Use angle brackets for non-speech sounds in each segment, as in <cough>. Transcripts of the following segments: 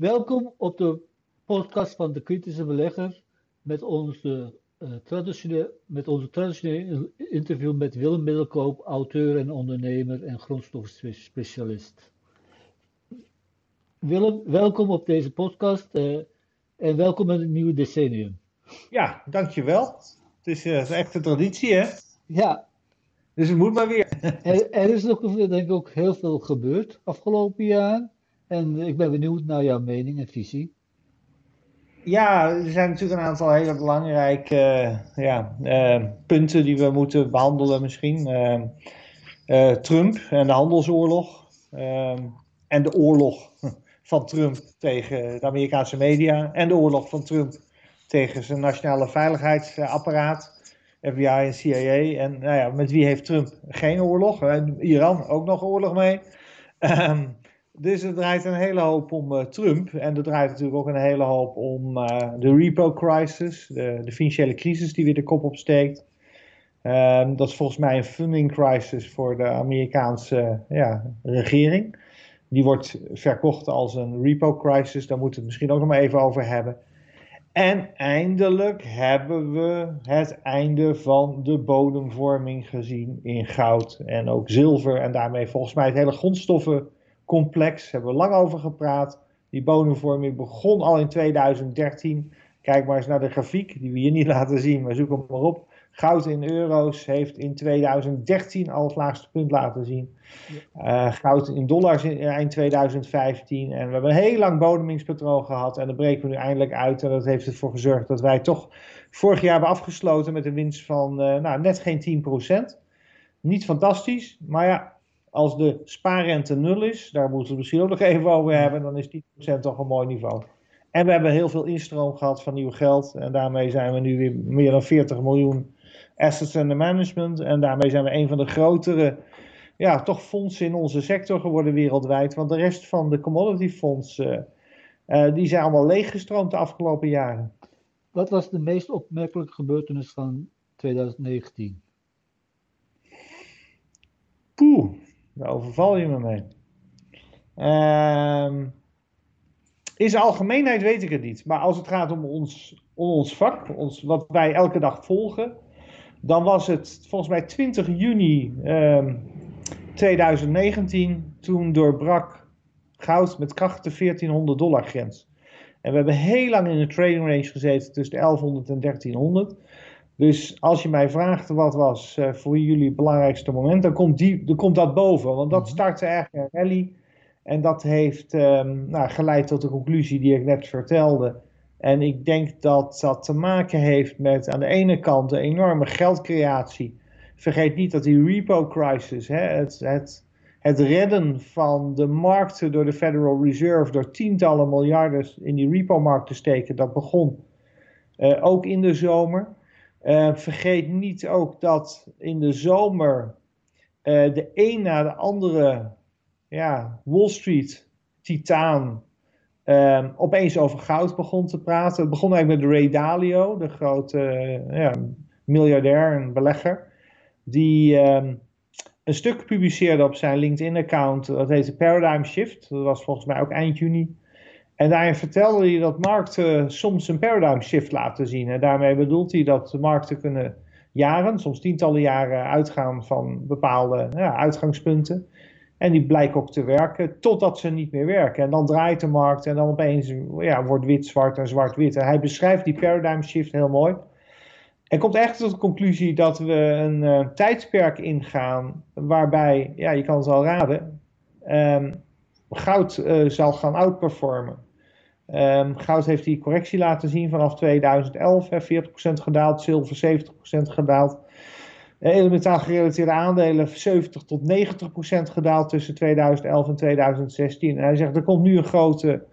Welkom op de podcast van de Kritische Belegger met onze, uh, traditionele, met onze traditionele interview met Willem Middelkoop, auteur en ondernemer en grondstoffenspecialist. Willem, welkom op deze podcast uh, en welkom in het nieuwe decennium. Ja, dankjewel. Het is, uh, echt een traditie, hè? Ja. Dus het moet maar weer. er, er is nog denk ik ook heel veel gebeurd afgelopen jaar. En ik ben benieuwd naar jouw mening en visie. Ja, er zijn natuurlijk een aantal hele belangrijke uh, ja, uh, punten die we moeten behandelen misschien. Uh, Trump en de handelsoorlog. en de oorlog van Trump tegen de Amerikaanse media. En de oorlog van Trump tegen zijn nationale veiligheidsapparaat. FBI en CIA. En nou ja, met wie heeft Trump geen oorlog? Iran ook nog oorlog mee. Um, dus het draait een hele hoop om uh, Trump. En er draait natuurlijk ook een hele hoop om uh, de repo-crisis, de, de, financiële crisis die weer de kop opsteekt. Um, dat is volgens mij een funding crisis voor de Amerikaanse ja, regering. Die wordt verkocht als een repo-crisis, daar moeten we het misschien ook nog maar even over hebben. En eindelijk hebben we het einde van de bodemvorming gezien in goud en ook zilver. En daarmee volgens mij het hele grondstoffen complex, hebben we lang over gepraat. Die bodemvorming begon al in 2013. Kijk maar eens naar de grafiek, die we hier niet <laughs> laten zien, maar zoek hem maar op. Goud in euro's heeft in 2013 al het laagste punt laten zien. Uh, goud in dollars in eind 2015. En we hebben een heel lang bodemingspatroon gehad. En dat breken we nu eindelijk uit. En dat heeft ervoor gezorgd dat wij toch vorig jaar hebben afgesloten met een winst van uh, nou, net geen 10%. Niet fantastisch, maar ja, als de spaarrente nul is, daar moeten we het misschien ook nog even over hebben, dan is 10% toch een mooi niveau. En we hebben heel veel instroom gehad van nieuw geld. En daarmee zijn we nu weer meer dan 40 miljoen assets under management. En daarmee zijn we een van de grotere, ja, toch fondsen in onze sector geworden wereldwijd. Want de rest van de commodity fondsen, uh, die zijn allemaal leeggestroomd de afgelopen jaren. Wat was de meest opmerkelijke gebeurtenis van 2019? Poeh, daar overval je me mee. In zijn algemeenheid weet ik het niet. Maar als het gaat om ons, om ons vak, ons, wat wij elke dag volgen, dan was het volgens mij 20 juni um, 2019. Toen doorbrak goud met kracht de 1400 dollar grens. En we hebben heel lang in een trading range gezeten tussen de 1100 en 1300. Dus als je mij vraagt wat was uh, voor jullie het belangrijkste moment, dan komt, die, dan komt dat boven. Want dat startte eigenlijk een rally. En dat heeft um, nou, geleid tot de conclusie die ik net vertelde. En ik denk dat dat te maken heeft met aan de ene kant de enorme geldcreatie. Vergeet niet dat die repo-crisis, het, het, het redden van de markten door de Federal Reserve, door tientallen miljarden in die repo-markt te steken, dat begon uh, ook in de zomer. Uh, vergeet niet ook dat in de zomer uh, de een na de andere ja, Wall Street titaan um, opeens over goud begon te praten. Het begon eigenlijk met Ray Dalio, de grote uh, ja, miljardair en belegger, die um, een stuk publiceerde op zijn LinkedIn-account. Dat heette Paradigm Shift. Dat was volgens mij ook eind juni. En daarin vertelde hij dat markten soms een paradigm shift laten zien. En daarmee bedoelt hij dat markten kunnen jaren, soms tientallen jaren, uitgaan van bepaalde ja, uitgangspunten. En die blijken ook te werken totdat ze niet meer werken. En dan draait de markt en dan opeens ja, wordt wit zwart en zwart wit. En hij beschrijft die paradigm shift heel mooi. En komt echt tot de conclusie dat we een uh, tijdsperk ingaan waarbij, ja, je kan het al raden, um, goud uh, zal gaan outperformen. Um, goud heeft die correctie laten zien vanaf 2011, hè, 40% gedaald, zilver 70% gedaald. Uh, elementaal gerelateerde aandelen 70 tot 90% gedaald tussen 2011 en 2016. En hij zegt er komt nu een grote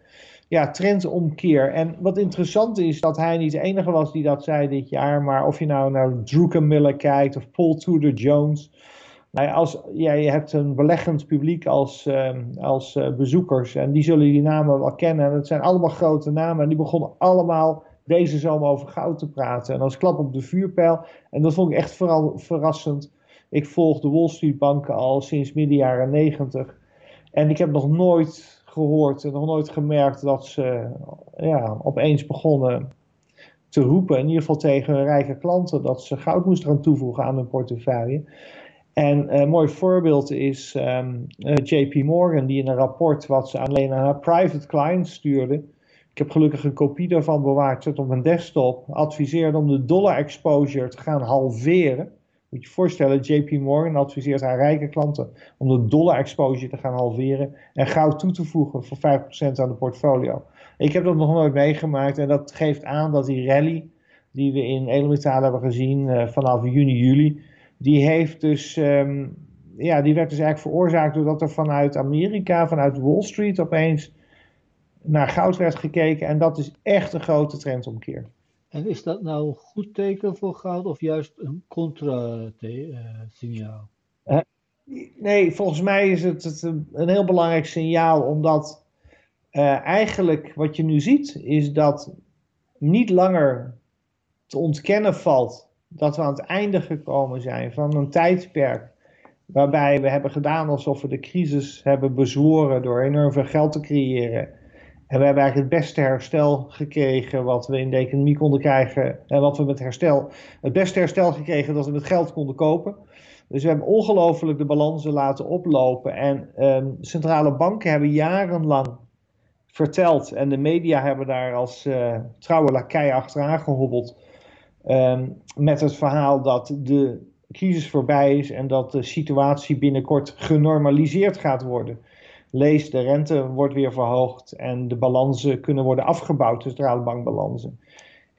ja, trendomkeer. En wat interessant is dat hij niet de enige was die dat zei dit jaar, maar of je nou naar Druckenmiller kijkt of Paul Tudor Jones. Nou als, ja, je hebt een beleggend publiek als, uh, als uh, bezoekers en die zullen die namen wel kennen. En het zijn allemaal grote namen en die begonnen allemaal deze zomer over goud te praten. En als klap op de vuurpijl. En dat vond ik echt vooral verrassend. Ik volg de Wall Street banken al sinds midden jaren negentig. En ik heb nog nooit gehoord en nog nooit gemerkt dat ze ja, opeens begonnen te roepen, in ieder geval tegen hun rijke klanten, dat ze goud moesten gaan toevoegen aan hun portefeuille. En een mooi voorbeeld is um, uh, JP Morgan, die in een rapport wat ze alleen aan haar private clients stuurde. Ik heb gelukkig een kopie daarvan bewaard, zet op mijn desktop. Adviseerde om de dollar exposure te gaan halveren. Moet je je voorstellen, JP Morgan adviseert haar rijke klanten om de dollar exposure te gaan halveren en goud toe te voegen voor 5% aan de portfolio. Ik heb dat nog nooit meegemaakt en dat geeft aan dat die rally die we in elementaal hebben gezien uh, vanaf juni, juli, die heeft dus, um, ja, die werd dus eigenlijk veroorzaakt doordat er vanuit Amerika, vanuit Wall Street opeens naar goud werd gekeken en dat is echt een grote trendomkeer. En is dat nou een goed teken voor goud of juist een contra-signaal? Uh, nee, volgens mij is het, het, een heel belangrijk signaal, omdat uh, eigenlijk wat je nu ziet, is dat niet langer te ontkennen valt dat we aan het einde gekomen zijn van een tijdperk waarbij we hebben gedaan alsof we de crisis hebben bezworen door enorm veel geld te creëren. En we hebben eigenlijk het beste herstel gekregen wat we in de economie konden krijgen. En wat we met herstel, het beste herstel gekregen dat we met geld konden kopen. Dus we hebben ongelooflijk de balansen laten oplopen. En um, centrale banken hebben jarenlang verteld. En de media hebben daar als uh, trouwe lakij achteraan gehobbeld. Um, met het verhaal dat de crisis voorbij is en dat de situatie binnenkort genormaliseerd gaat worden. Lees, de rente wordt weer verhoogd en de balansen kunnen worden afgebouwd, de centrale bankbalansen.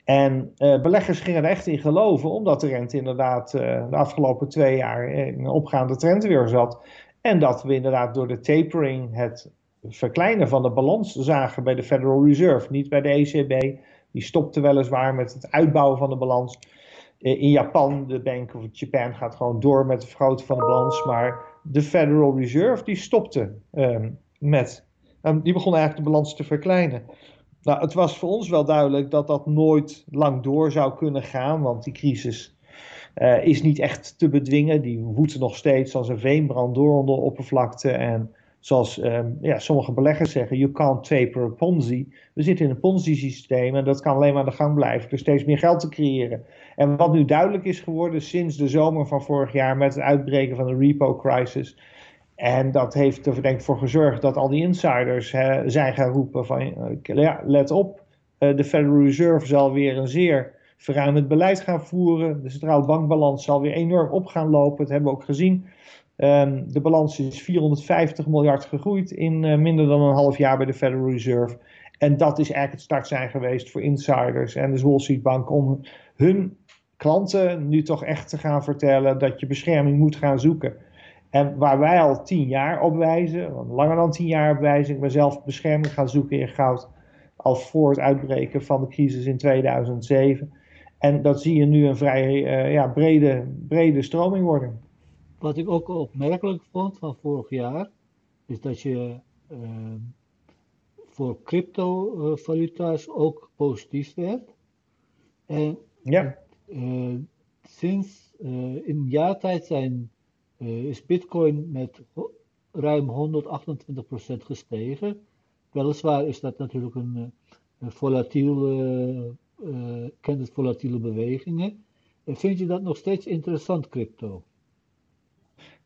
En uh, beleggers gingen er echt in geloven, omdat de rente inderdaad uh, de afgelopen twee jaar in een opgaande trend weer zat. En dat we inderdaad door de tapering het verkleinen van de balans zagen bij de Federal Reserve, niet bij de ECB. Die stopte weliswaar met het uitbouwen van de balans. Eh, in Japan, de Bank of Japan gaat gewoon door met het vergroten van de balans, maar de Federal Reserve die stopte um, met, um, die begon eigenlijk de balans te verkleinen. Nou, het was voor ons wel duidelijk dat dat nooit lang door zou kunnen gaan, want die crisis uh, is niet echt te bedwingen. Die woedt nog steeds als een veenbrand door onder de oppervlakte en Zoals um, ja, sommige beleggers zeggen, you can't taper a Ponzi. We zitten in een Ponzi-systeem en dat kan alleen maar aan de gang blijven door steeds meer geld te creëren. En wat nu duidelijk is geworden sinds de zomer van vorig jaar met het uitbreken van de repo-crisis. En dat heeft er ik voor gezorgd dat al die insiders hè, zijn gaan roepen van uh, ja, let op, uh, de Federal Reserve zal weer een zeer verruimend beleid gaan voeren. De centrale bankbalans zal weer enorm op gaan lopen. Dat hebben we ook gezien. Um, de balans is 450 miljard gegroeid in uh, minder dan een half jaar bij de Federal Reserve. En dat is eigenlijk het start zijn geweest voor insiders en de Wall Street Bank om hun klanten nu toch echt te gaan vertellen dat je bescherming moet gaan zoeken. En waar wij al tien jaar op wijzen, langer dan tien jaar op wijzen, ik ben zelf bescherming gaan zoeken in goud al voor het uitbreken van de crisis in 2007. En dat zie je nu een vrij uh, ja, brede, brede stroming worden. Wat ik ook opmerkelijk vond van vorig jaar, is dat je uh, voor cryptovaluta's ook positief werd. En ja. uh, sinds uh, in een jaar tijd zijn, is Bitcoin met ruim 128% gestegen. Weliswaar is dat natuurlijk een, een volatiele, kent het volatiele bewegingen. En vind je dat nog steeds interessant, crypto?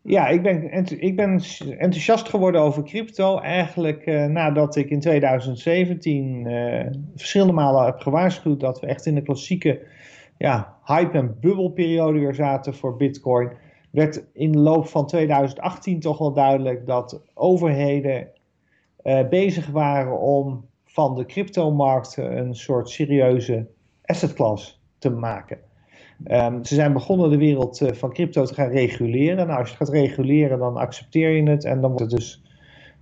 Ja, ik ben, ik ben enthousiast geworden over crypto. Eigenlijk uh, nadat ik in 2017 uh, eh, verschillende malen heb gewaarschuwd dat we echt in de klassieke ja, hype- en bubbelperiode weer zaten voor Bitcoin. Werd in de loop van 2018 toch wel duidelijk dat overheden uh, bezig waren om van de cryptomarkt een soort serieuze asset class te maken. Um, ze zijn begonnen de wereld uh, van crypto te gaan reguleren. Nou, als je het gaat reguleren, dan accepteer je het en dan wordt het dus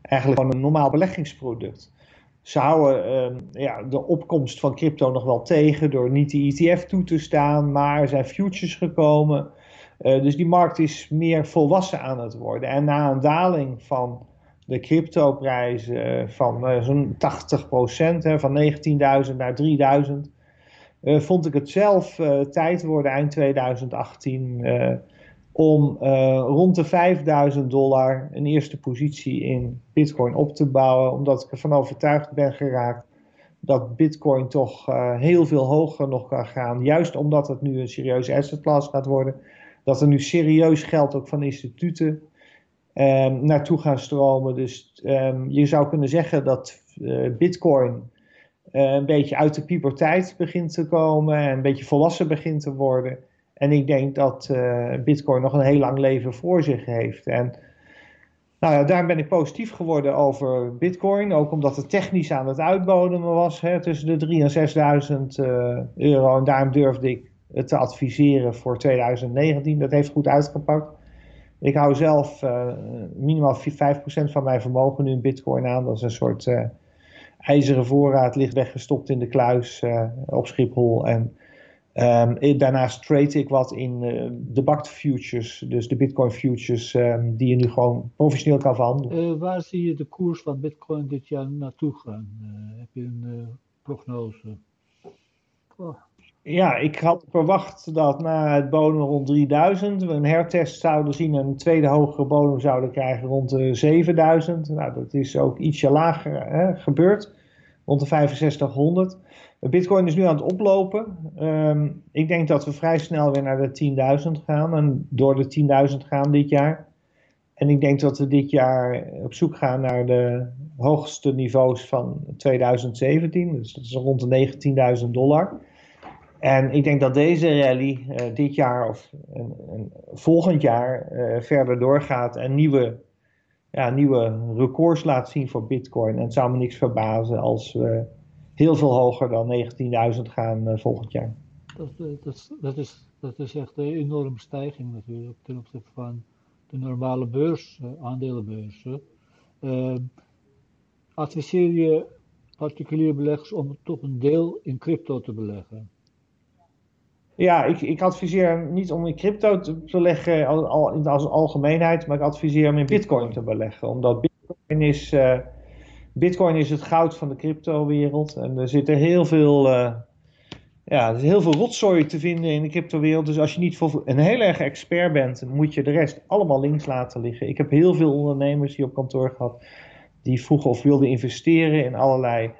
eigenlijk gewoon een normaal beleggingsproduct. Ze houden um, ja, de opkomst van crypto nog wel tegen door niet de ETF toe te staan, maar er zijn futures gekomen. Uh, dus die markt is meer volwassen aan het worden. En na een daling van de cryptoprijzen van uh, zo'n 80%, hè, van 19.000 naar 3.000, uh, vond ik het zelf uh, tijd worden eind 2018 uh, om rond de 5000 dollar een eerste positie in Bitcoin op te bouwen, omdat ik ervan overtuigd ben geraakt dat Bitcoin toch heel veel hoger nog kan gaan, juist omdat het nu een serieuze asset class gaat worden, dat er nu serieus geld ook van instituten um, naartoe gaan stromen. Dus um, je zou kunnen zeggen dat Bitcoin een beetje uit de puberteit begint te komen en een beetje volwassen begint te worden. En ik denk dat uh, Bitcoin nog een heel lang leven voor zich heeft. En nou ja, daar ben ik positief geworden over Bitcoin. Ook omdat het technisch aan het uitbodemen was. Hè, tussen de 3.000 en 6.000 uh, euro. En daarom durfde ik het te adviseren voor 2019. Dat heeft goed uitgepakt. Ik hou zelf minimaal 5% van mijn vermogen nu in Bitcoin aan. Dat is een soort ijzeren voorraad, ligt weggestopt in de kluis op Schiphol. En Um, daarnaast trade ik wat in uh, de BACT futures, dus de Bitcoin futures, um, die je nu gewoon professioneel kan verhandelen. Uh, waar zie je de koers van Bitcoin dit jaar naartoe gaan? Uh, heb je een prognose? Oh. Ja, ik had verwacht dat na het bodem rond 3000 we een hertest zouden zien en een tweede hogere bodem zouden krijgen rond de 7000. Nou, dat is ook ietsje lager hè, gebeurd, rond de 6500. Bitcoin is nu aan het oplopen. Um, ik denk dat we vrij snel weer naar de 10.000 gaan en door de 10.000 gaan dit jaar. En ik denk dat we dit jaar op zoek gaan naar de hoogste niveaus van 2017. Dus dat is rond de 19.000 dollar. En ik denk dat deze rally uh, dit jaar of en, en volgend jaar uh, verder doorgaat en nieuwe, ja, nieuwe records laat zien voor Bitcoin. En het zou me niks verbazen als we heel veel hoger dan 19.000 gaan uh, volgend jaar. Dat, eh, dat, dat, is, dat is echt een enorme stijging natuurlijk ten opzichte van de normale beurs, aandelenbeurzen. Adviseer je particuliere beleggers om toch een deel in crypto te beleggen? Ja, ik, ik adviseer niet om in crypto te beleggen als, als algemeenheid, maar ik adviseer om in bitcoin te beleggen. Omdat bitcoin is Bitcoin is het goud van de cryptowereld. En er zitten heel veel, uh, ja, er is heel veel rotzooi te vinden in de cryptowereld. Dus als je niet een heel erg expert bent, moet je de rest allemaal links laten liggen. Ik heb heel veel ondernemers hier op kantoor gehad die vroegen of wilden investeren in allerlei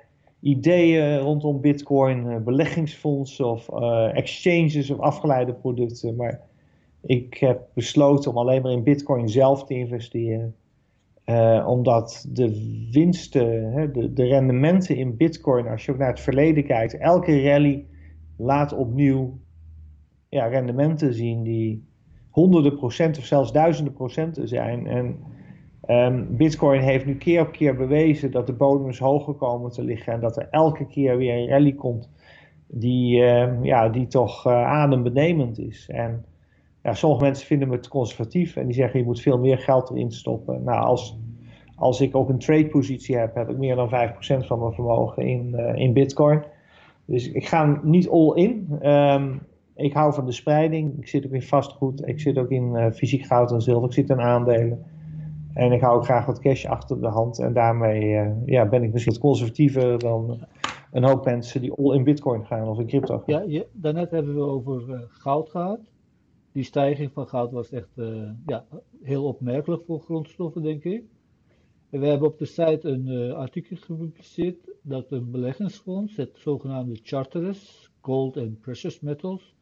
ideeën rondom Bitcoin, uh, beleggingsfondsen of uh, exchanges of afgeleide producten. Maar ik heb besloten om alleen maar in Bitcoin zelf te investeren. Uh, omdat de winsten, hè, de, de, rendementen in Bitcoin, als je ook naar het verleden kijkt, elke rally laat opnieuw ja, rendementen zien die honderden procent of zelfs duizenden procenten zijn. En um, Bitcoin heeft nu keer op keer bewezen dat de bodems hoger komen te liggen en dat er elke keer weer een rally komt die, uh, ja, die toch uh, adembenemend is. En sommige mensen vinden me te conservatief en die zeggen je moet veel meer geld erin stoppen. Nou, als, als ik ook een trade positie heb, heb ik meer dan 5% van mijn vermogen in, uh, in bitcoin. Dus ik ga niet all in. Um, ik hou van de spreiding. Ik zit ook in vastgoed. Ik zit ook in uh, fysiek goud en zilver. Ik zit in aandelen. En ik hou ook graag wat cash achter de hand. En daarmee uh, ja, ben ik misschien wat conservatiever dan een hoop mensen die all in bitcoin gaan of in crypto gaan. Ja, daarnet hebben we over goud gehad die stijging van goud was echt uh, ja, heel opmerkelijk voor grondstoffen, denk ik. We hebben op de site een artikel gepubliceerd dat een beleggingsfonds, het zogenaamde Charteris Gold and Precious Metals,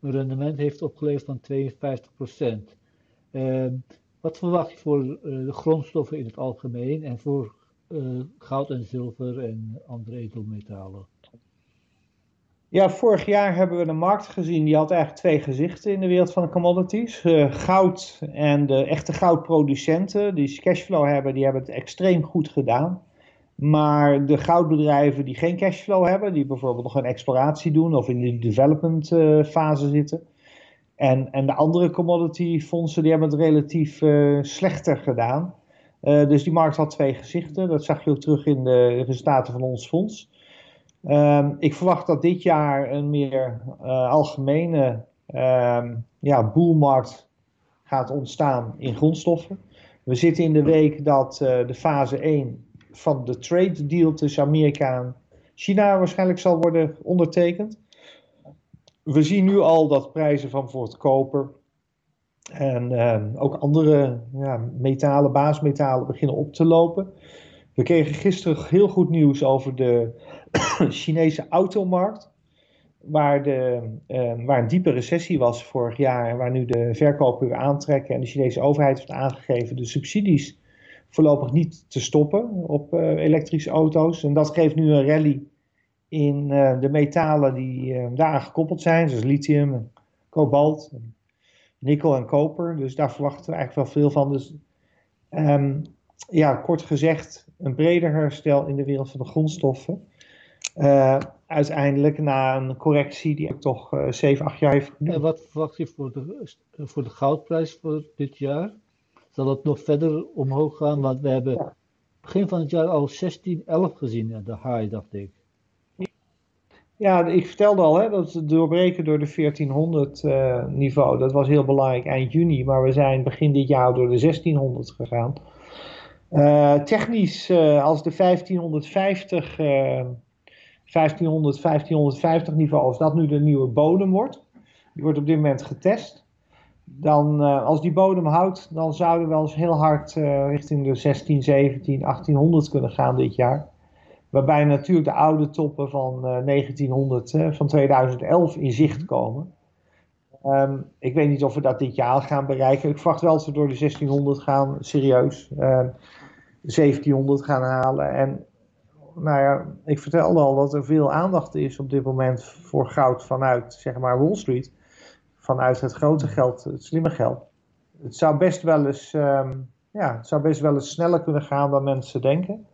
een rendement heeft opgeleverd van 52%. Wat verwacht je voor uh, de grondstoffen in het algemeen en voor goud en zilver en andere edelmetalen? Ja, vorig jaar hebben we een markt gezien die had eigenlijk twee gezichten in de wereld van de commodities. Uh, goud en de echte goudproducenten die cashflow hebben, die hebben het extreem goed gedaan. Maar de goudbedrijven die geen cashflow hebben, die bijvoorbeeld nog een exploratie doen of in de development fase zitten. En, en de andere commodity fondsen die hebben het relatief uh, slechter gedaan. dus die markt had twee gezichten. Dat zag je ook terug in de resultaten van ons fonds. Um, ik verwacht dat dit jaar een meer uh, algemene um, ja, boelmarkt gaat ontstaan in grondstoffen. We zitten in de week dat de fase 1 van de trade deal tussen Amerika en China waarschijnlijk zal worden ondertekend. We zien nu al dat prijzen van bijvoorbeeld koper En ehm, ook andere ja, metalen, baasmetalen beginnen op te lopen. We kregen gisteren heel goed nieuws over de <clears throat> Chinese automarkt. Waar, de, ehm, waar een diepe recessie was vorig jaar en waar nu de verkopen weer aantrekken. En de Chinese overheid heeft aangegeven de subsidies voorlopig niet te stoppen op uh, elektrische auto's. En dat geeft nu een rally in uh, de metalen die uh, daaraan gekoppeld zijn, zoals lithium, en kobalt, en nikkel en koper. Dus daar verwachten we eigenlijk wel veel van. Dus um, ja, kort gezegd, een breder herstel in de wereld van de grondstoffen. Uh, uiteindelijk na een correctie die toch uh, 7, 8 jaar heeft geduurd. En wat verwacht je voor de, voor de goudprijs voor dit jaar? Zal het nog verder omhoog gaan? Want we hebben ja. begin van het jaar al 16, 11 gezien, de high, dacht ik. Ja, ik vertelde al hè, dat het doorbreken door de 1400 uh, niveau, dat was heel belangrijk eind juni, maar we zijn begin dit jaar door de 1600 gegaan. Uh, technisch, uh, als de 1550, 1500, 1550 niveau, als dat nu de nieuwe bodem wordt, die wordt op dit moment getest, dan als die bodem houdt, dan zouden we wel eens heel hard richting de 16, 17, 1800 kunnen gaan dit jaar. Waarbij natuurlijk de oude toppen van uh, 1900, uh, van 2011 in zicht komen. Um, ik weet niet of we dat dit jaar gaan bereiken. Ik verwacht wel dat we door de 1600 gaan, serieus. Um, 1700 gaan halen. En nou ja, ik vertelde al dat er veel aandacht is op dit moment voor goud vanuit, zeg maar, Wall Street. Vanuit het grote geld, het slimme geld. Het zou best wel eens, um, ja, het zou best wel eens sneller kunnen gaan dan mensen denken.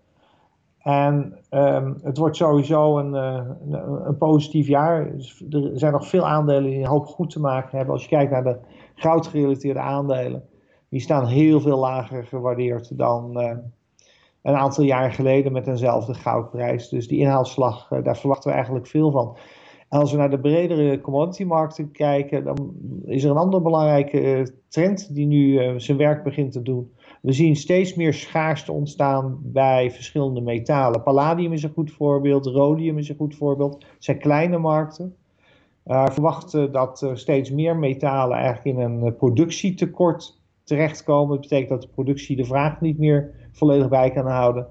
En um, het wordt sowieso een, uh, een, positief jaar. Er zijn nog veel aandelen die een hoop goed te maken hebben. Als je kijkt naar de goudgerelateerde aandelen, die staan heel veel lager gewaardeerd dan uh, een aantal jaar geleden met eenzelfde goudprijs. Dus die inhaalslag, uh, daar verwachten we eigenlijk veel van. En als we naar de bredere commodity-markten kijken, dan is er een andere belangrijke trend die nu zijn werk begint te doen. We zien steeds meer schaarste ontstaan bij verschillende metalen. Palladium is een goed voorbeeld, rhodium is een goed voorbeeld. Het zijn kleine markten. Uh, verwachten dat er steeds meer metalen eigenlijk in een productietekort terechtkomen. Dat betekent dat de productie de vraag niet meer volledig bij kan houden.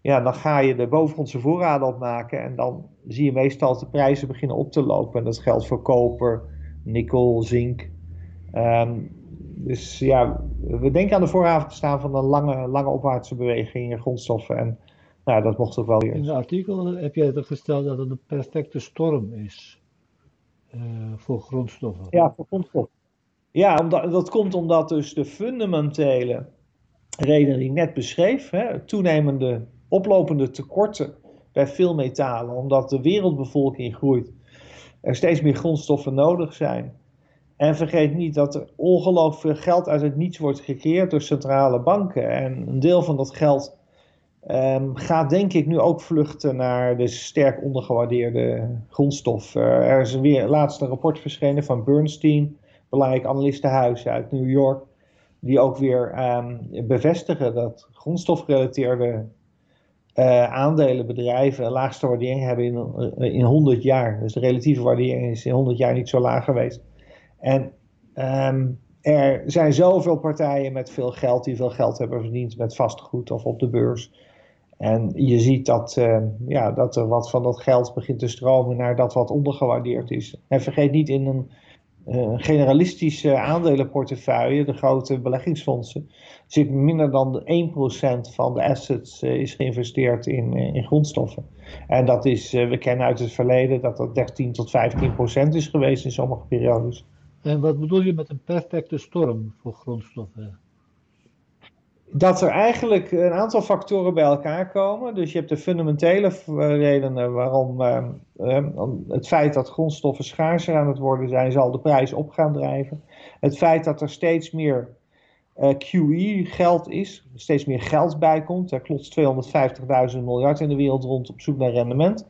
Ja, dan ga je de bovengrondse voorraden opmaken en dan zie je meestal dat de prijzen beginnen op te lopen. En dat geldt voor koper, nikkel, zink. Um, dus ja, we denken aan de vooravond te staan van een lange, lange opwaartse beweging in grondstoffen. En nou, dat mocht ook wel weer. In het artikel heb jij er gesteld dat het een perfecte storm is uh, voor grondstoffen. Ja, voor grondstoffen. Ja, omdat, dat komt omdat dus de fundamentele redenen die ik net beschreef, hè, toenemende oplopende tekorten bij veel metalen, omdat de wereldbevolking groeit, er steeds meer grondstoffen nodig zijn en vergeet niet dat er ongelooflijk veel geld uit het niets wordt gecreëerd door centrale banken. En een deel van dat geld um, gaat denk ik nu ook vluchten naar de sterk ondergewaardeerde grondstoffen. er is weer laatst een rapport verschenen van Bernstein, belangrijk analistenhuis uit New York. Die ook weer um, bevestigen dat grondstofgerelateerde uh, aandelenbedrijven laagste waardering hebben in, in 100 jaar. Dus de relatieve waardering is in 100 jaar niet zo laag geweest. En um, er zijn zoveel partijen met veel geld die veel geld hebben verdiend met vastgoed of op de beurs. En je ziet dat, uh, ja, dat er wat van dat geld begint te stromen naar dat wat ondergewaardeerd is. En vergeet niet in een uh, generalistische aandelenportefeuille, de grote beleggingsfondsen, zit minder dan 1% van de assets uh, is geïnvesteerd in, in grondstoffen. En dat is, we kennen uit het verleden dat dat 13 tot 15% is geweest in sommige periodes. En wat bedoel je met een perfecte storm voor grondstoffen? Dat er eigenlijk een aantal factoren bij elkaar komen. Dus je hebt de fundamentele redenen waarom uh, uh, het feit dat grondstoffen schaarser aan het worden zijn, zal de prijs op gaan drijven. Het feit dat er steeds meer eh, QE geld is, steeds meer geld bijkomt. Er klotst 250.000 miljard in de wereld rond op zoek naar rendement.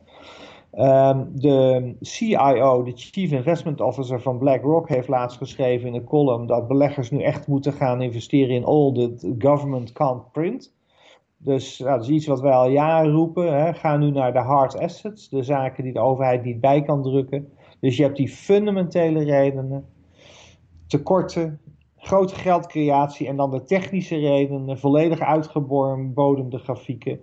Um, de CIO, de Chief Investment Officer van BlackRock, heeft laatst geschreven in een column dat beleggers nu echt moeten gaan investeren in all that government can't print. Dus nou, dat is iets wat wij al jaren roepen. Hè. Ga nu naar de hard assets, de zaken die de overheid niet bij kan drukken. Dus je hebt die fundamentele redenen, tekorten, grote geldcreatie en dan de technische redenen, volledig uitgebodemde grafieken.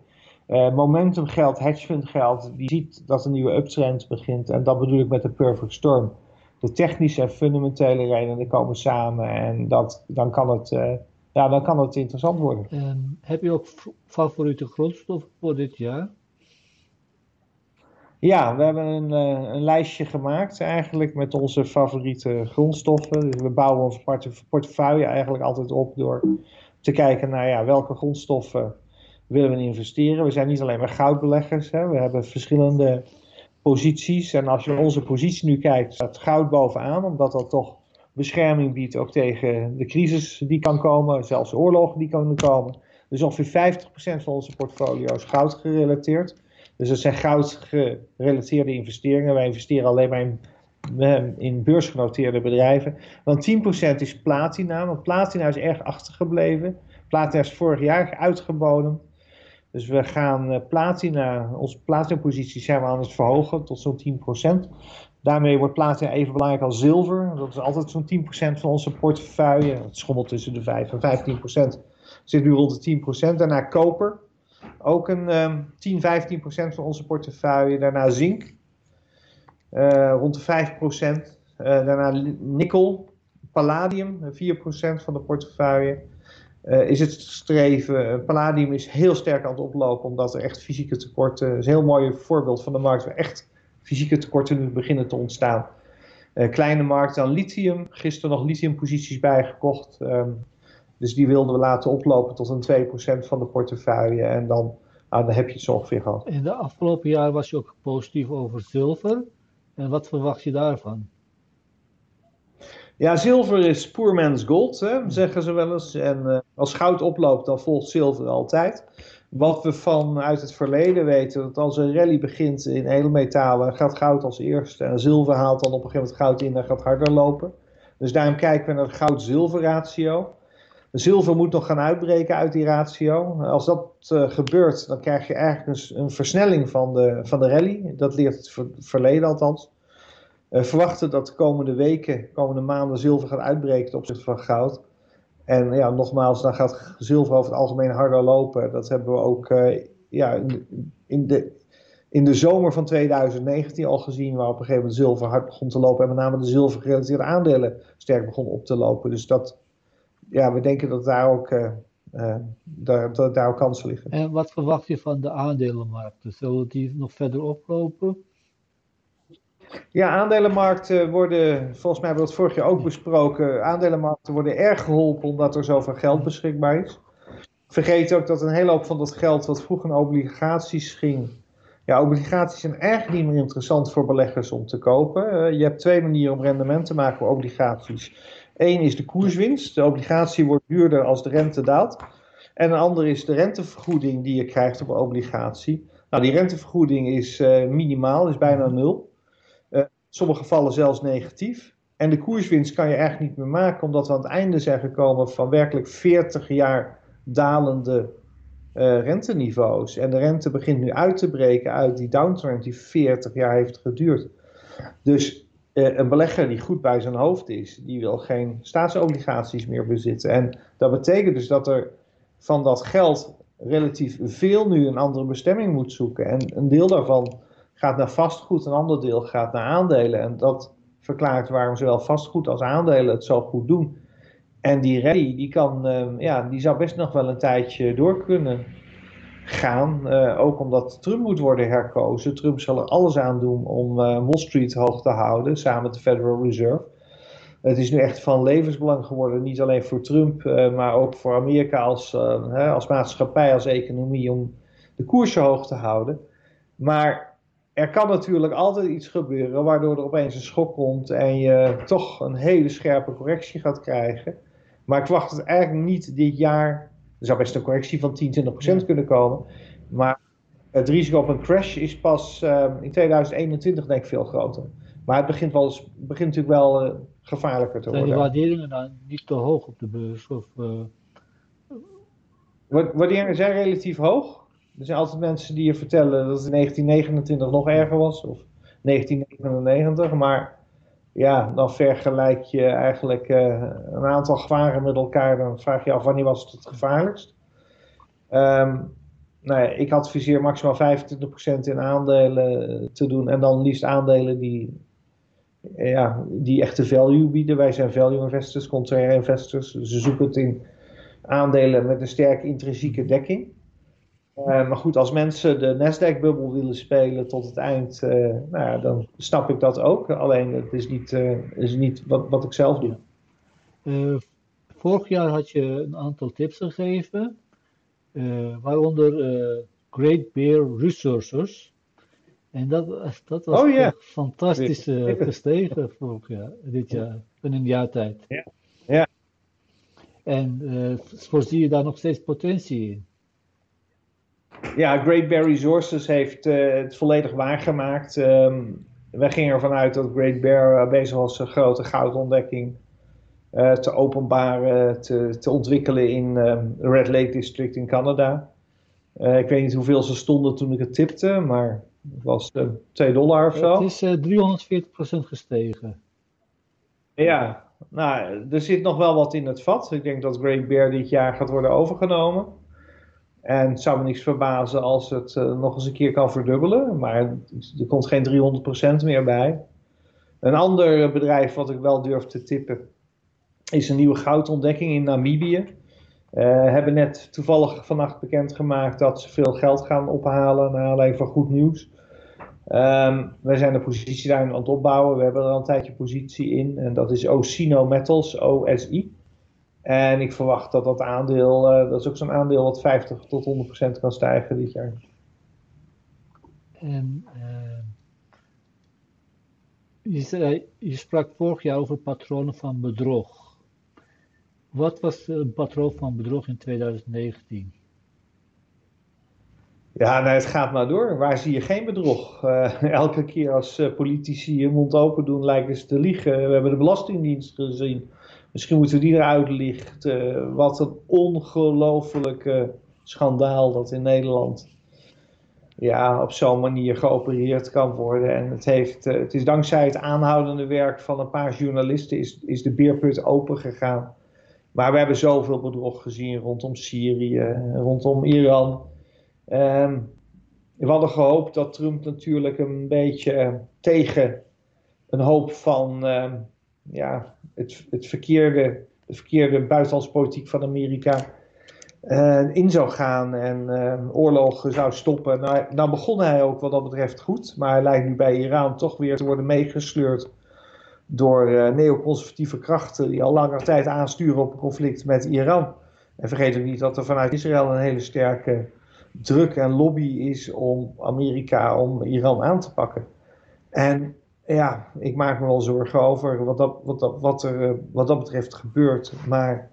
Uh, momentumgeld, hedgefundgeld, die ziet dat een nieuwe uptrend begint. En dat bedoel ik met de perfect storm. De technische en fundamentele redenen komen samen en dat, dan, kan het, uh, ja, dan kan het interessant worden. Um, heb je ook favoriete grondstoffen voor dit jaar? Ja, we hebben een, uh, een, lijstje gemaakt eigenlijk met onze favoriete grondstoffen. Dus we bouwen onze portefeuille eigenlijk altijd op door te kijken naar ja, welke grondstoffen willen we investeren. We zijn niet alleen maar goudbeleggers, hè. we hebben verschillende posities. En als je onze positie nu kijkt, staat goud bovenaan, omdat dat toch bescherming biedt ook tegen de crisis die kan komen, zelfs oorlogen die kunnen komen. Dus ongeveer 50% van onze portfolio is goud gerelateerd. Dus dat zijn goudgerelateerde investeringen. Wij investeren alleen maar in, eh, in beursgenoteerde bedrijven. Want 10% is platina, want platina is erg achtergebleven. Platina is vorig jaar uitgeboden. Dus we gaan uh, platina, onze platina-positie zijn we aan het verhogen tot zo'n 10%. Daarmee wordt platina even belangrijk als zilver. Dat is altijd zo'n 10% van onze portefeuille. Het schommelt tussen de 5 en 15%. Zit nu rond de 10%. Daarna koper. Ook een um, 10, 15 procent van onze portefeuille. Daarna zink, uh, rond de 5 procent. Uh, daarna nikkel, palladium, 4 procent van de portefeuille. Uh, is het streven. Palladium is heel sterk aan het oplopen omdat er echt fysieke tekorten. Dat is een heel mooi voorbeeld van de markt waar echt fysieke tekorten nu beginnen te ontstaan. kleine markt dan lithium. Gisteren nog lithiumposities bijgekocht. Um, dus die wilden we laten oplopen tot een 2% van de portefeuille. En dan, nou, dan heb je het zo ongeveer gehad. In de afgelopen jaar was je ook positief over zilver. En wat verwacht je daarvan? Ja, zilver is poor man's gold, hè, zeggen ze wel eens. En uh, als goud oploopt, dan volgt zilver altijd. Wat we vanuit het verleden weten, dat als een rally begint in edelmetalen, gaat goud als eerste. En zilver haalt dan op een gegeven moment goud in en gaat harder lopen. Dus daarom kijken we naar de goud-zilver ratio. Zilver moet nog gaan uitbreken uit die ratio. Als dat uh, gebeurt, dan krijg je eigenlijk een, een, versnelling van de, van de rally. Dat leert het ver, verleden althans. Uh, verwachten dat de komende weken, komende maanden zilver gaat uitbreken ten opzichte van goud. En ja, nogmaals, dan gaat zilver over het algemeen harder lopen. Dat hebben we ook uh, ja, in, de, in de zomer van 2019 al gezien, waar op een gegeven moment zilver hard begon te lopen. En met name de zilvergerelateerde aandelen sterk begon op te lopen. Dus dat ja, we denken dat daar ook, uh, daar, dat daar ook kansen liggen. En wat verwacht je van de aandelenmarkten? Zullen die nog verder oplopen? Ja, aandelenmarkten worden, volgens mij hebben we dat vorig jaar ook besproken, aandelenmarkten worden erg geholpen omdat er zoveel geld beschikbaar is. Vergeet ook dat een hele hoop van dat geld wat vroeger obligaties ging, ja, obligaties zijn eigenlijk niet meer interessant voor beleggers om te kopen. Uh, je hebt twee manieren om rendement te maken voor obligaties. Eén is de koerswinst. De obligatie wordt duurder als de rente daalt. En een ander is de rentevergoeding die je krijgt op een obligatie. Nou, die rentevergoeding is uh, minimaal, is bijna nul. Sommige gevallen zelfs negatief. En de koerswinst kan je eigenlijk niet meer maken, omdat we aan het einde zijn gekomen van werkelijk 40 jaar dalende uh, renteniveaus. En de rente begint nu uit te breken uit die downtrend die 40 jaar heeft geduurd. Dus uh, een belegger die goed bij zijn hoofd is, die wil geen staatsobligaties meer bezitten. En dat betekent dus dat er van dat geld relatief veel nu een andere bestemming moet zoeken. En een deel daarvan gaat naar vastgoed, een ander deel gaat naar aandelen. En dat verklaart waarom zowel vastgoed als aandelen het zo goed doen. En die rally, die, kan, uh, ja, die zou best nog wel een tijdje door kunnen gaan. Uh, ook omdat Trump moet worden herkozen. Trump zal er alles aan doen om uh, Wall Street hoog te houden, samen met de Federal Reserve. Het is nu echt van levensbelang geworden, niet alleen voor Trump, uh, maar ook voor Amerika als, hè, als maatschappij, als economie, om de koersen hoog te houden. Maar er kan natuurlijk altijd iets gebeuren waardoor er opeens een schok komt en je toch een hele scherpe correctie gaat krijgen. Maar ik wacht het eigenlijk niet dit jaar er zou best een correctie van 10, 20 procent kunnen komen. Maar het risico op een crash is pas uh, in 2021 denk ik veel groter. Maar het begint, wel, begint natuurlijk wel uh, gevaarlijker te worden. Zijn de waarderingen dan niet te hoog op de beurs? Of, uh... Waarderingen zijn relatief hoog. Er zijn altijd mensen die je vertellen dat het in 1929 nog erger was. Of 1999. Maar ja, dan vergelijk je eigenlijk een aantal gevaren met elkaar. Dan vraag je af wanneer was het het gevaarlijkst. Um, nou ja, ik adviseer maximaal 25% in aandelen te doen. En dan liefst aandelen die, ja, die echte value bieden. Wij zijn value investors, contraire investors. Ze zoeken het in aandelen met een sterke intrinsieke dekking. Uh, maar goed, als mensen de Nasdaq-bubbel willen spelen tot het eind, uh, nou ja, dan snap ik dat ook. Alleen het is niet, uh, is niet wat, wat ik zelf doe. vorig jaar had je een aantal tips gegeven. Eh, waaronder eh, Great Bear Resources. En dat, dat was oh, fantastisch gestegen vorig jaar, dit jaar, in een jaar tijd. Ja. ja. En voorzie je daar nog steeds potentie in? Ja, Great Bear Resources heeft het volledig waargemaakt. Um, wij gingen ervan uit dat Great Bear bezig was een grote goudontdekking uh, te openbaren, te, te ontwikkelen in um, Red Lake District in Canada. Uh, ik weet niet hoeveel ze stonden toen ik het tipte, maar het was uh, 2 dollar of zo. Het is 340% gestegen. Ja, nou, er zit nog wel wat in het vat. Ik denk dat Great Bear dit jaar gaat worden overgenomen. En het zou me niks verbazen als het nog eens een keer kan verdubbelen. Maar er komt geen 300% meer bij. Een ander bedrijf wat ik wel durf te tippen is een nieuwe goudontdekking in Namibië. Uh, hebben net toevallig vannacht bekendgemaakt dat ze veel geld gaan ophalen naar alleen van goed nieuws. Um, wij zijn de positie daar aan het opbouwen. We hebben er al een tijdje positie in. En dat is Osino Metals, OSI. En ik verwacht dat dat aandeel, uh, dat is ook zo'n aandeel wat 50 tot 100% kan stijgen dit jaar. En uh, je, zei, je sprak vorig jaar over patronen van bedrog. Wat was het patroon van bedrog in 2019? Ja, nou, het gaat maar door. Waar zie je geen bedrog? Uh, <laughs> elke keer als politici hun mond open doen, lijken ze te liegen. We hebben de Belastingdienst gezien. Misschien moeten we die eruit lichten. wat een ongelofelijke schandaal dat in Nederland ja, op zo'n manier geopereerd kan worden. En het, heeft, uh, het is dankzij het aanhoudende werk van een paar journalisten is, is de beerput open gegaan. Maar we hebben zoveel bedrog gezien rondom Syrië, rondom Iran. Ehm, we hadden gehoopt dat Trump natuurlijk een beetje tegen een hoop van uh, ja, het, het verkeerde, de verkeerde buitenlandspolitiek van Amerika uh, in zou gaan en uh, oorlogen zou stoppen. Nou, nou begon hij ook wat dat betreft goed, maar hij lijkt nu bij Iran toch weer te worden meegesleurd door uh, neoconservatieve krachten die al langer tijd aansturen op een conflict met Iran. En vergeet ook niet dat er vanuit Israël een hele sterke druk en lobby is om Amerika, om Iran aan te pakken. En ja, ik maak me wel zorgen over wat, dat, wat, dat, wat er uh, wat dat betreft gebeurt. Maar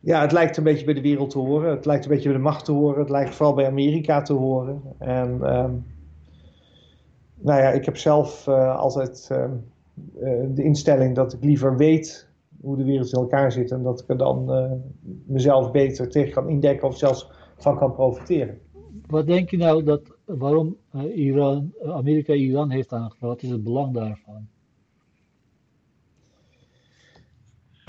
ja, het lijkt een beetje bij de wereld te horen. Het lijkt een beetje bij de macht te horen. Het lijkt vooral bij Amerika te horen. En um, nou ja, ik heb zelf uh, altijd um, uh, de instelling dat ik liever weet hoe de wereld in elkaar zit en dat ik er dan mezelf beter tegen kan indekken of zelfs van kan profiteren. Wat denk je nou dat waarom uh, Iran, Amerika Iran heeft aangevallen? Wat is het belang daarvan?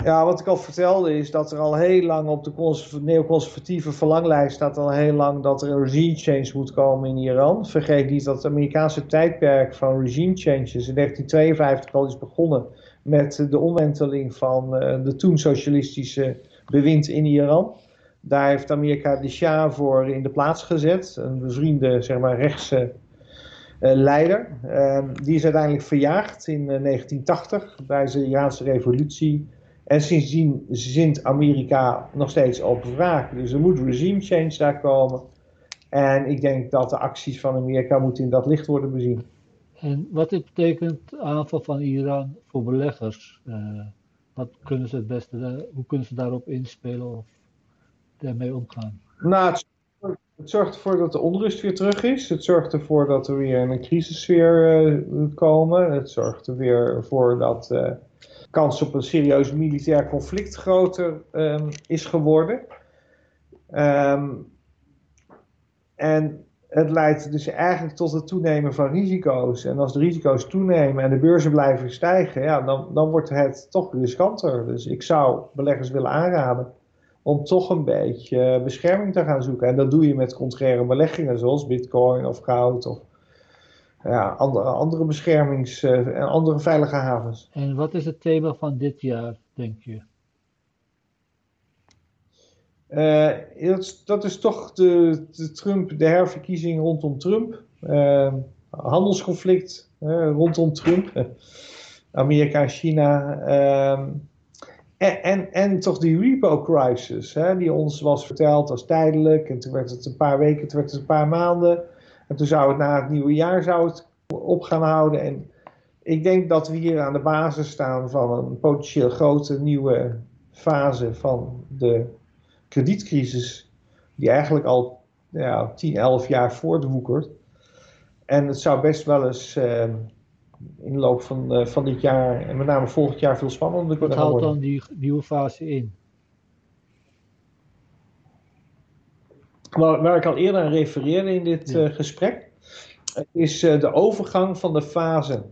Ja, wat ik al vertelde is dat er al heel lang op de neoconservatieve verlanglijst staat al heel lang dat er een regime change moet komen in Iran. Vergeet niet dat het Amerikaanse tijdperk van regime changes in 1952 al is begonnen met de omwenteling van uh, de toen socialistische bewind in Iran. Daar heeft Amerika de Shah voor in de plaats gezet, een bevriende zeg maar, rechtse uh, leider. Uh, die is uiteindelijk verjaagd in 1980 bij de Iraanse revolutie en sindsdien zint Amerika nog steeds op wraak. Dus er moet regime change daar komen. En ik denk dat de acties van Amerika moeten in dat licht worden bezien. En wat betekent aanval van Iran voor beleggers? Uh, wat kunnen ze het beste, hoe kunnen ze daarop inspelen of daarmee omgaan? Nou, het, het, zorgt ervoor dat de onrust weer terug is. Het zorgt ervoor dat er weer een crisissfeer uh, komen. Het zorgt er weer voor dat uh, kans op een serieus militair conflict groter um, is geworden. Um, en het leidt dus eigenlijk tot het toenemen van risico's. En als de risico's toenemen en de beurzen blijven stijgen, ja, dan, dan wordt het toch riskanter. Dus ik zou beleggers willen aanraden om toch een beetje bescherming te gaan zoeken. En dat doe je met contraire beleggingen zoals bitcoin of goud of ja, andere, andere beschermings- en andere veilige havens. En wat is het thema van dit jaar, denk je? Uh, dat, dat, is toch de, de, Trump, de herverkiezing rondom Trump. Uh, handelsconflict uh, rondom Trump. <laughs> Amerika en China. Ehm, en, en, toch die repo-crisis, die ons was verteld als tijdelijk. En toen werd het een paar weken, toen werd het een paar maanden. En toen zou het na het nieuwe jaar zou het op gaan houden. En ik denk dat we hier aan de basis staan van een potentieel grote nieuwe fase van de kredietcrisis, die eigenlijk al ja, 10, 11 jaar voortwoekert. En het zou best wel eens uh, in de loop van, uh, van dit jaar, en met name volgend jaar, veel spannender. Wat houdt dan die nieuwe fase in? Waar, waar ik al eerder aan refereerde in dit uh, gesprek, is de overgang van de fase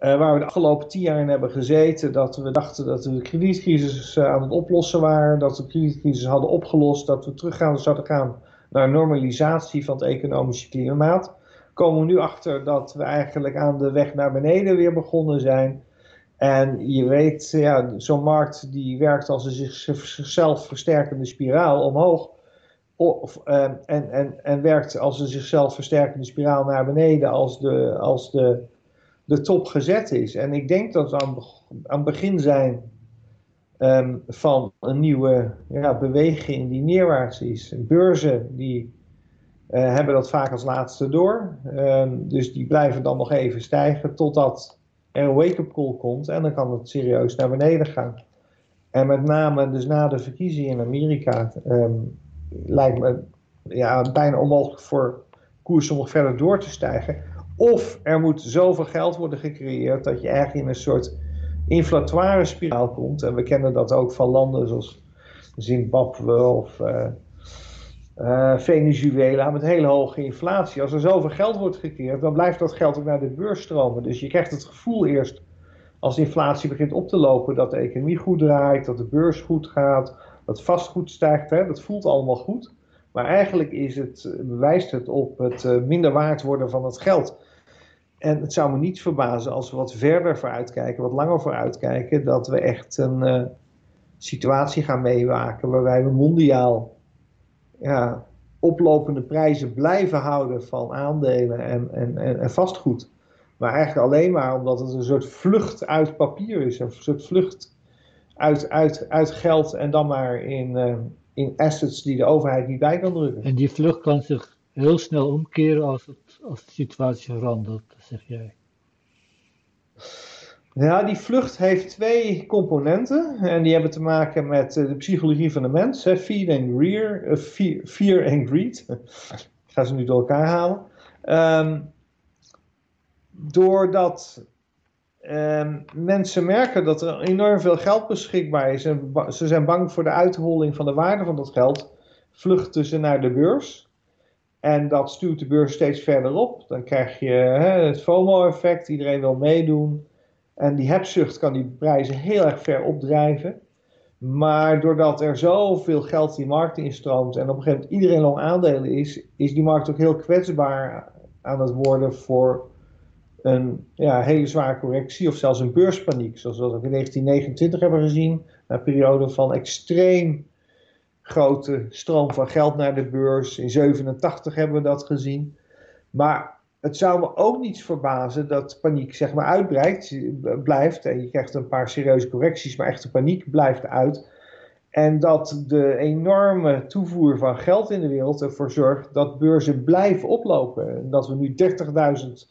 uh, waar we de afgelopen tien jaar in hebben gezeten, dat we dachten dat we de kredietcrisis uh, aan het oplossen waren, dat we de kredietcrisis hadden opgelost, dat we terug zouden gaan naar normalisatie van het economische klimaat, komen we nu achter dat we eigenlijk aan de weg naar beneden weer begonnen zijn. En je weet, ja, zo'n markt die werkt als een zichzelf versterkende spiraal omhoog. Of, uh, en, en, en werkt als een zichzelf versterkende spiraal naar beneden als de, als de de top gezet is. En ik denk dat we aan, aan het begin zijn ehm, van een nieuwe ja, beweging die neerwaarts is. Beurzen die uh, hebben dat vaak als laatste door. Um, dus die blijven dan nog even stijgen totdat er een wake-up call komt. En dan kan het serieus naar beneden gaan. En met name dus na de verkiezingen in Amerika um, lijkt me ja, bijna onmogelijk voor koers om nog verder door te stijgen. Of er moet zoveel geld worden gecreëerd dat je eigenlijk in een soort inflatoire spiraal komt. En we kennen dat ook van landen zoals Zimbabwe of uh, uh, Venezuela met hele hoge inflatie. Als er zoveel geld wordt gecreëerd, dan blijft dat geld ook naar de beurs stromen. Dus je krijgt het gevoel eerst als inflatie begint op te lopen dat de economie goed draait, dat de beurs goed gaat, dat vastgoed stijgt. Hè? Dat voelt allemaal goed. Maar eigenlijk is het, bewijst het op het uh, minder waard worden van het geld. En het zou me niet verbazen als we wat verder vooruitkijken, wat langer vooruitkijken, dat we echt een uh, situatie gaan meemaken waarbij we mondiaal ja, oplopende prijzen blijven houden van aandelen en, en, en, en, vastgoed. Maar eigenlijk alleen maar omdat het een soort vlucht uit papier is, een soort vlucht uit, uit, uit geld en dan maar in, uh, in assets die de overheid niet bij kan drukken. En die vlucht kan zich heel snel omkeren als, het, als de situatie verandert, zeg jij. Ja, die vlucht heeft twee componenten. En die hebben te maken met eh, de psychologie van de mens. Hè. Uh, fear, fear and greed. <laughs> Ik ga ze nu door elkaar halen. Um, doordat um, mensen merken dat er enorm veel geld beschikbaar is. En ze zijn bang voor de uitholling van de waarde van dat geld. Vluchten ze naar de beurs. En dat stuurt de beurs steeds verder op. Dan krijg je hè, het FOMO-effect, iedereen wil meedoen. En die hebzucht kan die prijzen heel erg ver opdrijven. Maar doordat er zoveel geld die markt instroomt en op een gegeven moment iedereen lang aandelen is, is die markt ook heel kwetsbaar aan het worden voor een ja, hele zware correctie of zelfs een beurspaniek. Zoals we dat in 1929 hebben gezien. Een periode van extreem grote stroom van geld naar de beurs. In 87 hebben we dat gezien. Maar het zou me ook niet verbazen dat paniek zeg maar uitbreidt, blijft. En je krijgt een paar serieuze correcties, maar echte paniek blijft uit. En dat de enorme toevoer van geld in de wereld ervoor zorgt dat beurzen blijven oplopen. En dat we nu 30.000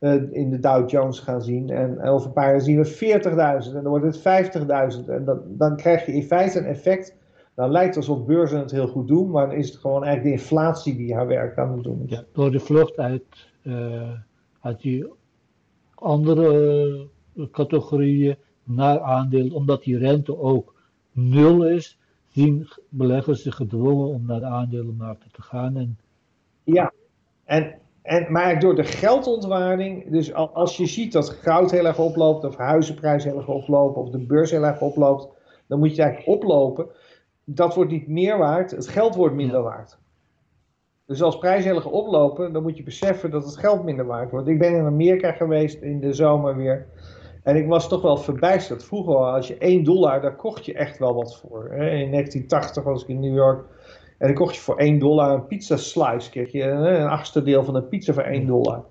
uh, in de Dow Jones gaan zien. En over een paar jaar zien we 40.000 en dan wordt het 50.000. En dan, dan krijg je in feite een effect dan lijkt het alsof beurzen het heel goed doen, maar dan is het gewoon eigenlijk de inflatie die haar werk aan het doen. Ja, door de vlucht uit, uh, uit die andere uh, categorieën naar aandelen, omdat die rente ook nul is, zien beleggers zich gedwongen om naar de aandelenmarkten te gaan. En Ja, en, en, maar door de geldontwaarding, dus als je ziet dat goud heel erg oploopt, of huizenprijs heel erg oplopen, of de beurs heel erg oploopt, dan moet je eigenlijk oplopen. Dat wordt niet meer waard, het geld wordt minder waard. Dus als prijzen oplopen, dan moet je beseffen dat het geld minder waard wordt. Ik ben in Amerika geweest in de zomer weer. En ik was toch wel verbijsterd. Vroeger, als je 1 dollar, daar kocht je echt wel wat voor. In 1980 was ik in New York. En dan kocht je voor 1 dollar een pizza slice. Kreeg je een achtste deel van een pizza voor 1 dollar.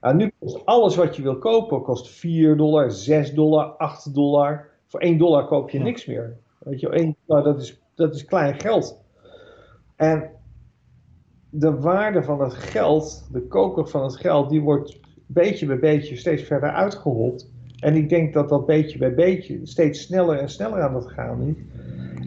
Nou, nu kost alles wat je wil kopen, kost 4 dollar, 6 dollar, 8 dollar. Voor 1 dollar koop je niks meer. Weet je, 1 dollar, dat is, dat is klein geld. En de waarde van het geld, de koker van het geld, die wordt beetje bij beetje steeds verder uitgehold. En ik denk dat dat beetje bij beetje steeds sneller en sneller aan het gaan is.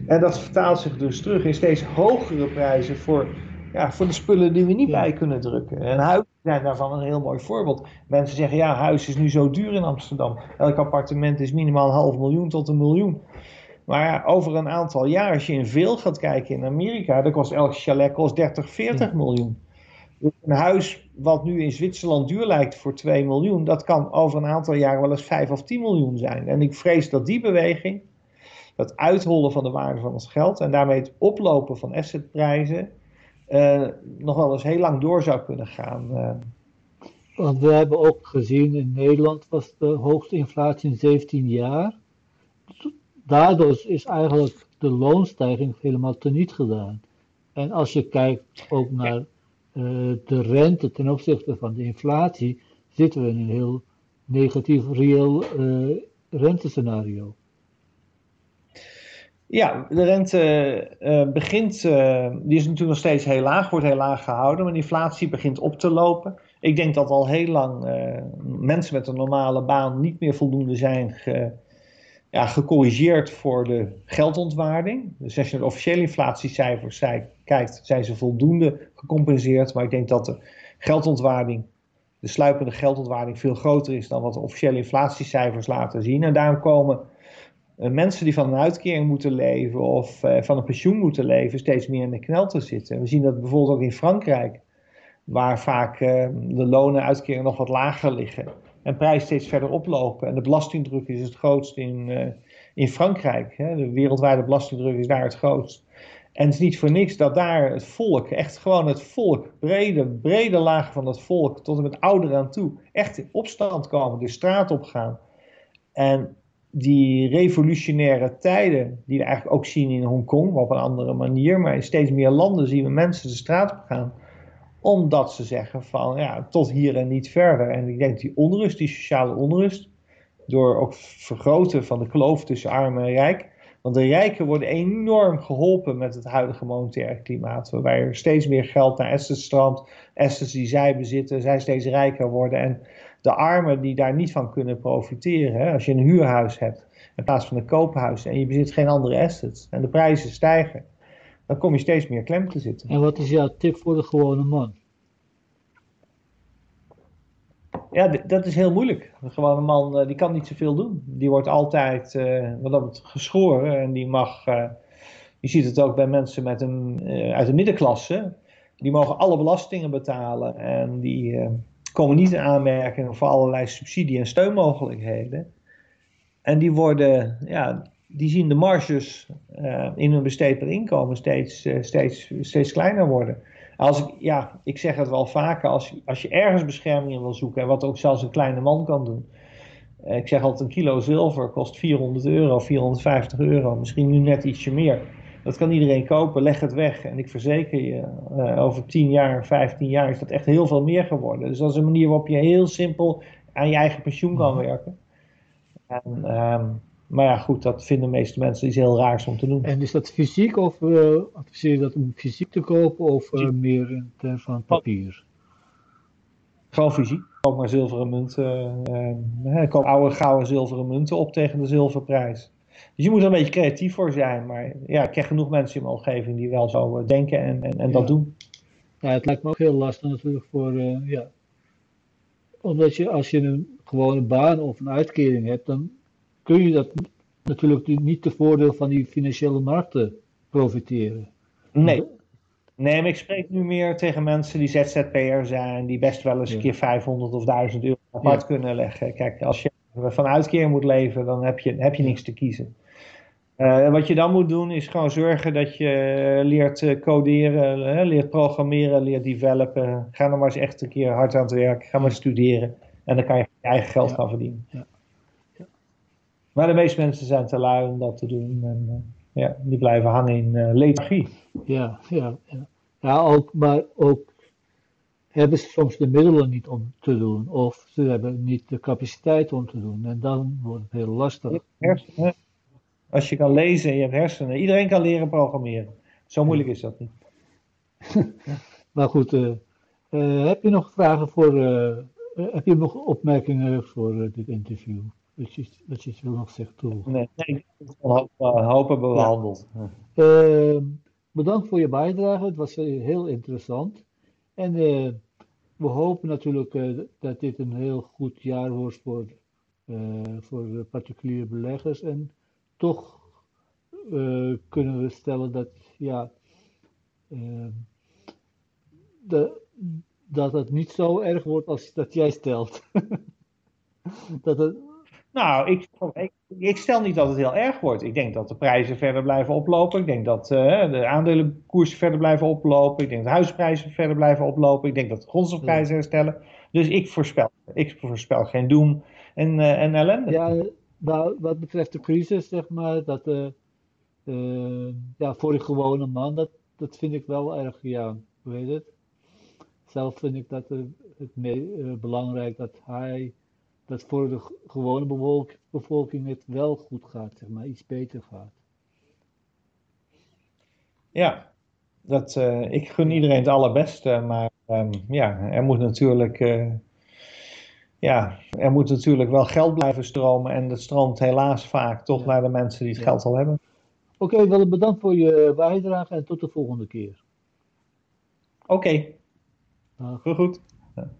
En dat vertaalt zich dus terug in steeds hogere prijzen voor, ja, voor de spullen die we niet bij kunnen drukken. En huizen zijn daarvan een heel mooi voorbeeld. Mensen zeggen, ja, huis is nu zo duur in Amsterdam. Elk appartement is minimaal een half miljoen tot een miljoen. Maar over een aantal jaar, als je in veel gaat kijken in Amerika, dan kost elk chalet kost 30, 40 miljoen. Dus een huis wat nu in Zwitserland duur lijkt voor 2 miljoen, dat kan over een aantal jaar wel eens 5 of 10 miljoen zijn. En ik vrees dat die beweging, dat uithollen van de waarde van ons geld en daarmee het oplopen van assetprijzen, uh, nog wel eens heel lang door zou kunnen gaan. Uh. Want we hebben ook gezien in Nederland was de hoogste inflatie in 17 jaar. Daardoor is eigenlijk de loonstijging helemaal teniet gedaan. En als je kijkt ook naar uh, de rente ten opzichte van de inflatie, zitten we in een heel negatief reëel uh, rentescenario. Ja, de rente uh, begint, die is natuurlijk nog steeds heel laag, wordt heel laag gehouden, maar de inflatie begint op te lopen. Ik denk dat al heel lang mensen met een normale baan niet meer voldoende zijn ge, ja, gecorrigeerd voor de geldontwaarding. Dus als je naar de officiële inflatiecijfers kijkt, zijn ze voldoende gecompenseerd. Maar ik denk dat de geldontwaarding, de sluipende geldontwaarding, veel groter is dan wat de officiële inflatiecijfers laten zien. En daarom komen uh, mensen die van een uitkering moeten leven of uh, van een pensioen moeten leven, steeds meer in de knel te zitten. We zien dat bijvoorbeeld ook in Frankrijk, waar vaak uh, de lonen uitkeringen nog wat lager liggen en prijzen steeds verder oplopen. En de belastingdruk is het grootst in, uh, in Frankrijk. Hè? De wereldwijde belastingdruk is daar het grootst. En het is niet voor niks dat daar het volk, echt gewoon het volk, brede, brede lagen van het volk, tot en met ouderen aan toe, echt in opstand komen, de straat op gaan. En die revolutionaire tijden, die we eigenlijk ook zien in Hongkong, op een andere manier, maar in steeds meer landen zien we mensen de straat op gaan omdat ze zeggen van ja, tot hier en niet verder. En ik denk die onrust, die sociale onrust, door ook vergroten van de kloof tussen arm en rijk. Want de rijken worden enorm geholpen met het huidige monetaire klimaat. Waarbij er steeds meer geld naar assets stroomt. Assets die zij bezitten, zij steeds rijker worden. En de armen die daar niet van kunnen profiteren. Als je een huurhuis hebt in plaats van een koophuis en je bezit geen andere assets. En de prijzen stijgen dan kom je steeds meer klem te zitten. En wat is jouw tip voor de gewone man? Ja, dat is heel moeilijk. De gewone man eh, die kan niet zoveel doen. Die wordt altijd uh, wat dat geschoren en die mag. Uh, je ziet het ook bij mensen met een, uit de middenklasse. Die mogen alle belastingen betalen en die komen niet in aanmerking voor allerlei subsidie- en steunmogelijkheden. En die worden, ja, die zien de marges uh, in hun besteedbaar inkomen steeds, uh, steeds, steeds kleiner worden. Als ik, ja, ik zeg het wel vaker, als, als je ergens bescherming in wil zoeken, en wat ook zelfs een kleine man kan doen. Uh, ik zeg altijd, een kilo zilver kost 400 euro, 450 euro, misschien nu net ietsje meer. Dat kan iedereen kopen, leg het weg. En ik verzeker je, over 10 jaar, 15 jaar is dat echt heel veel meer geworden. Dus dat is een manier waarop je heel simpel aan je eigen pensioen kan mhm. werken. En, um, maar ja, goed, dat vinden de meeste mensen iets heel raars om te doen. En is dat fysiek of uh, adviseer je dat om fysiek te kopen of uh, meer in termen van papier? Gewoon fysiek. Koop maar zilveren munten. Uh, koop oude gouden zilveren munten op tegen de zilverprijs. Dus je moet er een beetje creatief voor zijn. Maar ja, ik ken genoeg mensen in mijn omgeving die wel zo denken en, en, en dat doen. Ja, het lijkt me ook heel lastig natuurlijk voor, ja. Omdat je als je een gewone baan of een uitkering hebt, dan kun je dat natuurlijk niet te voordeel van die financiële markten profiteren. Nee. Nee, maar ik spreek nu meer tegen mensen die ZZP'er zijn, die best wel eens een Ja. keer 500 of 1000 euro apart Ja. kunnen leggen. Kijk, als je van uitkering moet leven, dan heb je, heb je niks te kiezen. Eh, wat je dan moet doen, is gewoon zorgen dat je leert eh, coderen, leert programmeren, leert developen. Ga dan maar eens echt een keer hard aan het werk, ga maar studeren. En dan kan je je eigen geld Ja. gaan verdienen. Maar de meeste mensen zijn te lui om dat te doen. En eh, ja, die blijven hangen in eh lethargie. Ja, ja, ja. ja ook, maar ook hebben ze soms de middelen niet om te doen, of ze hebben niet de capaciteit om te doen. En dan wordt het heel lastig. Hersenen. Als je kan lezen en je hebt hersenen. Iedereen kan leren programmeren. Zo moeilijk is dat niet. <laughs> Maar goed, eh, heb je nog vragen voor, heb je nog opmerkingen voor dit interview? Dat je, dat je iets wil nog zeggen toevoegen? Nee, hoop hebben Ja. behandeld. Eh, bedankt voor je bijdrage, het was eh, heel interessant. En eh, we hopen natuurlijk eh, dat dit een heel goed jaar wordt voor, voor particuliere beleggers. En toch kunnen we stellen dat, ja, eh, de, dat het niet zo erg wordt als dat jij stelt. <laughs> dat het, Nou, ik, ik, ik stel niet dat het heel erg wordt. Ik denk dat de prijzen verder blijven oplopen. Ik denk dat eh, de aandelenkoersen verder blijven oplopen. Ik denk dat de huisprijzen verder blijven oplopen. Ik denk dat de grondstofprijzen herstellen. Dus ik voorspel, ik voorspel geen doem en, eh, en ellende. Ja, nou, wat betreft de crisis, zeg maar, dat eh, ja, voor de gewone man, dat, dat vind ik wel erg, ja, hoe heet het? Zelf vind ik dat het belangrijk dat hij, dat voor de gewone bevolk- bevolking het wel goed gaat, zeg maar, iets beter gaat. Ja, dat, eh, ik gun iedereen het allerbeste, maar ehm, ja, er moet natuurlijk, eh, ja, er moet natuurlijk wel geld blijven stromen en dat stroomt helaas vaak toch Ja. naar de mensen die het Ja. geld al hebben. Oké, wel bedankt voor je bijdrage en tot de volgende keer. Oké, Dag. goed. goed.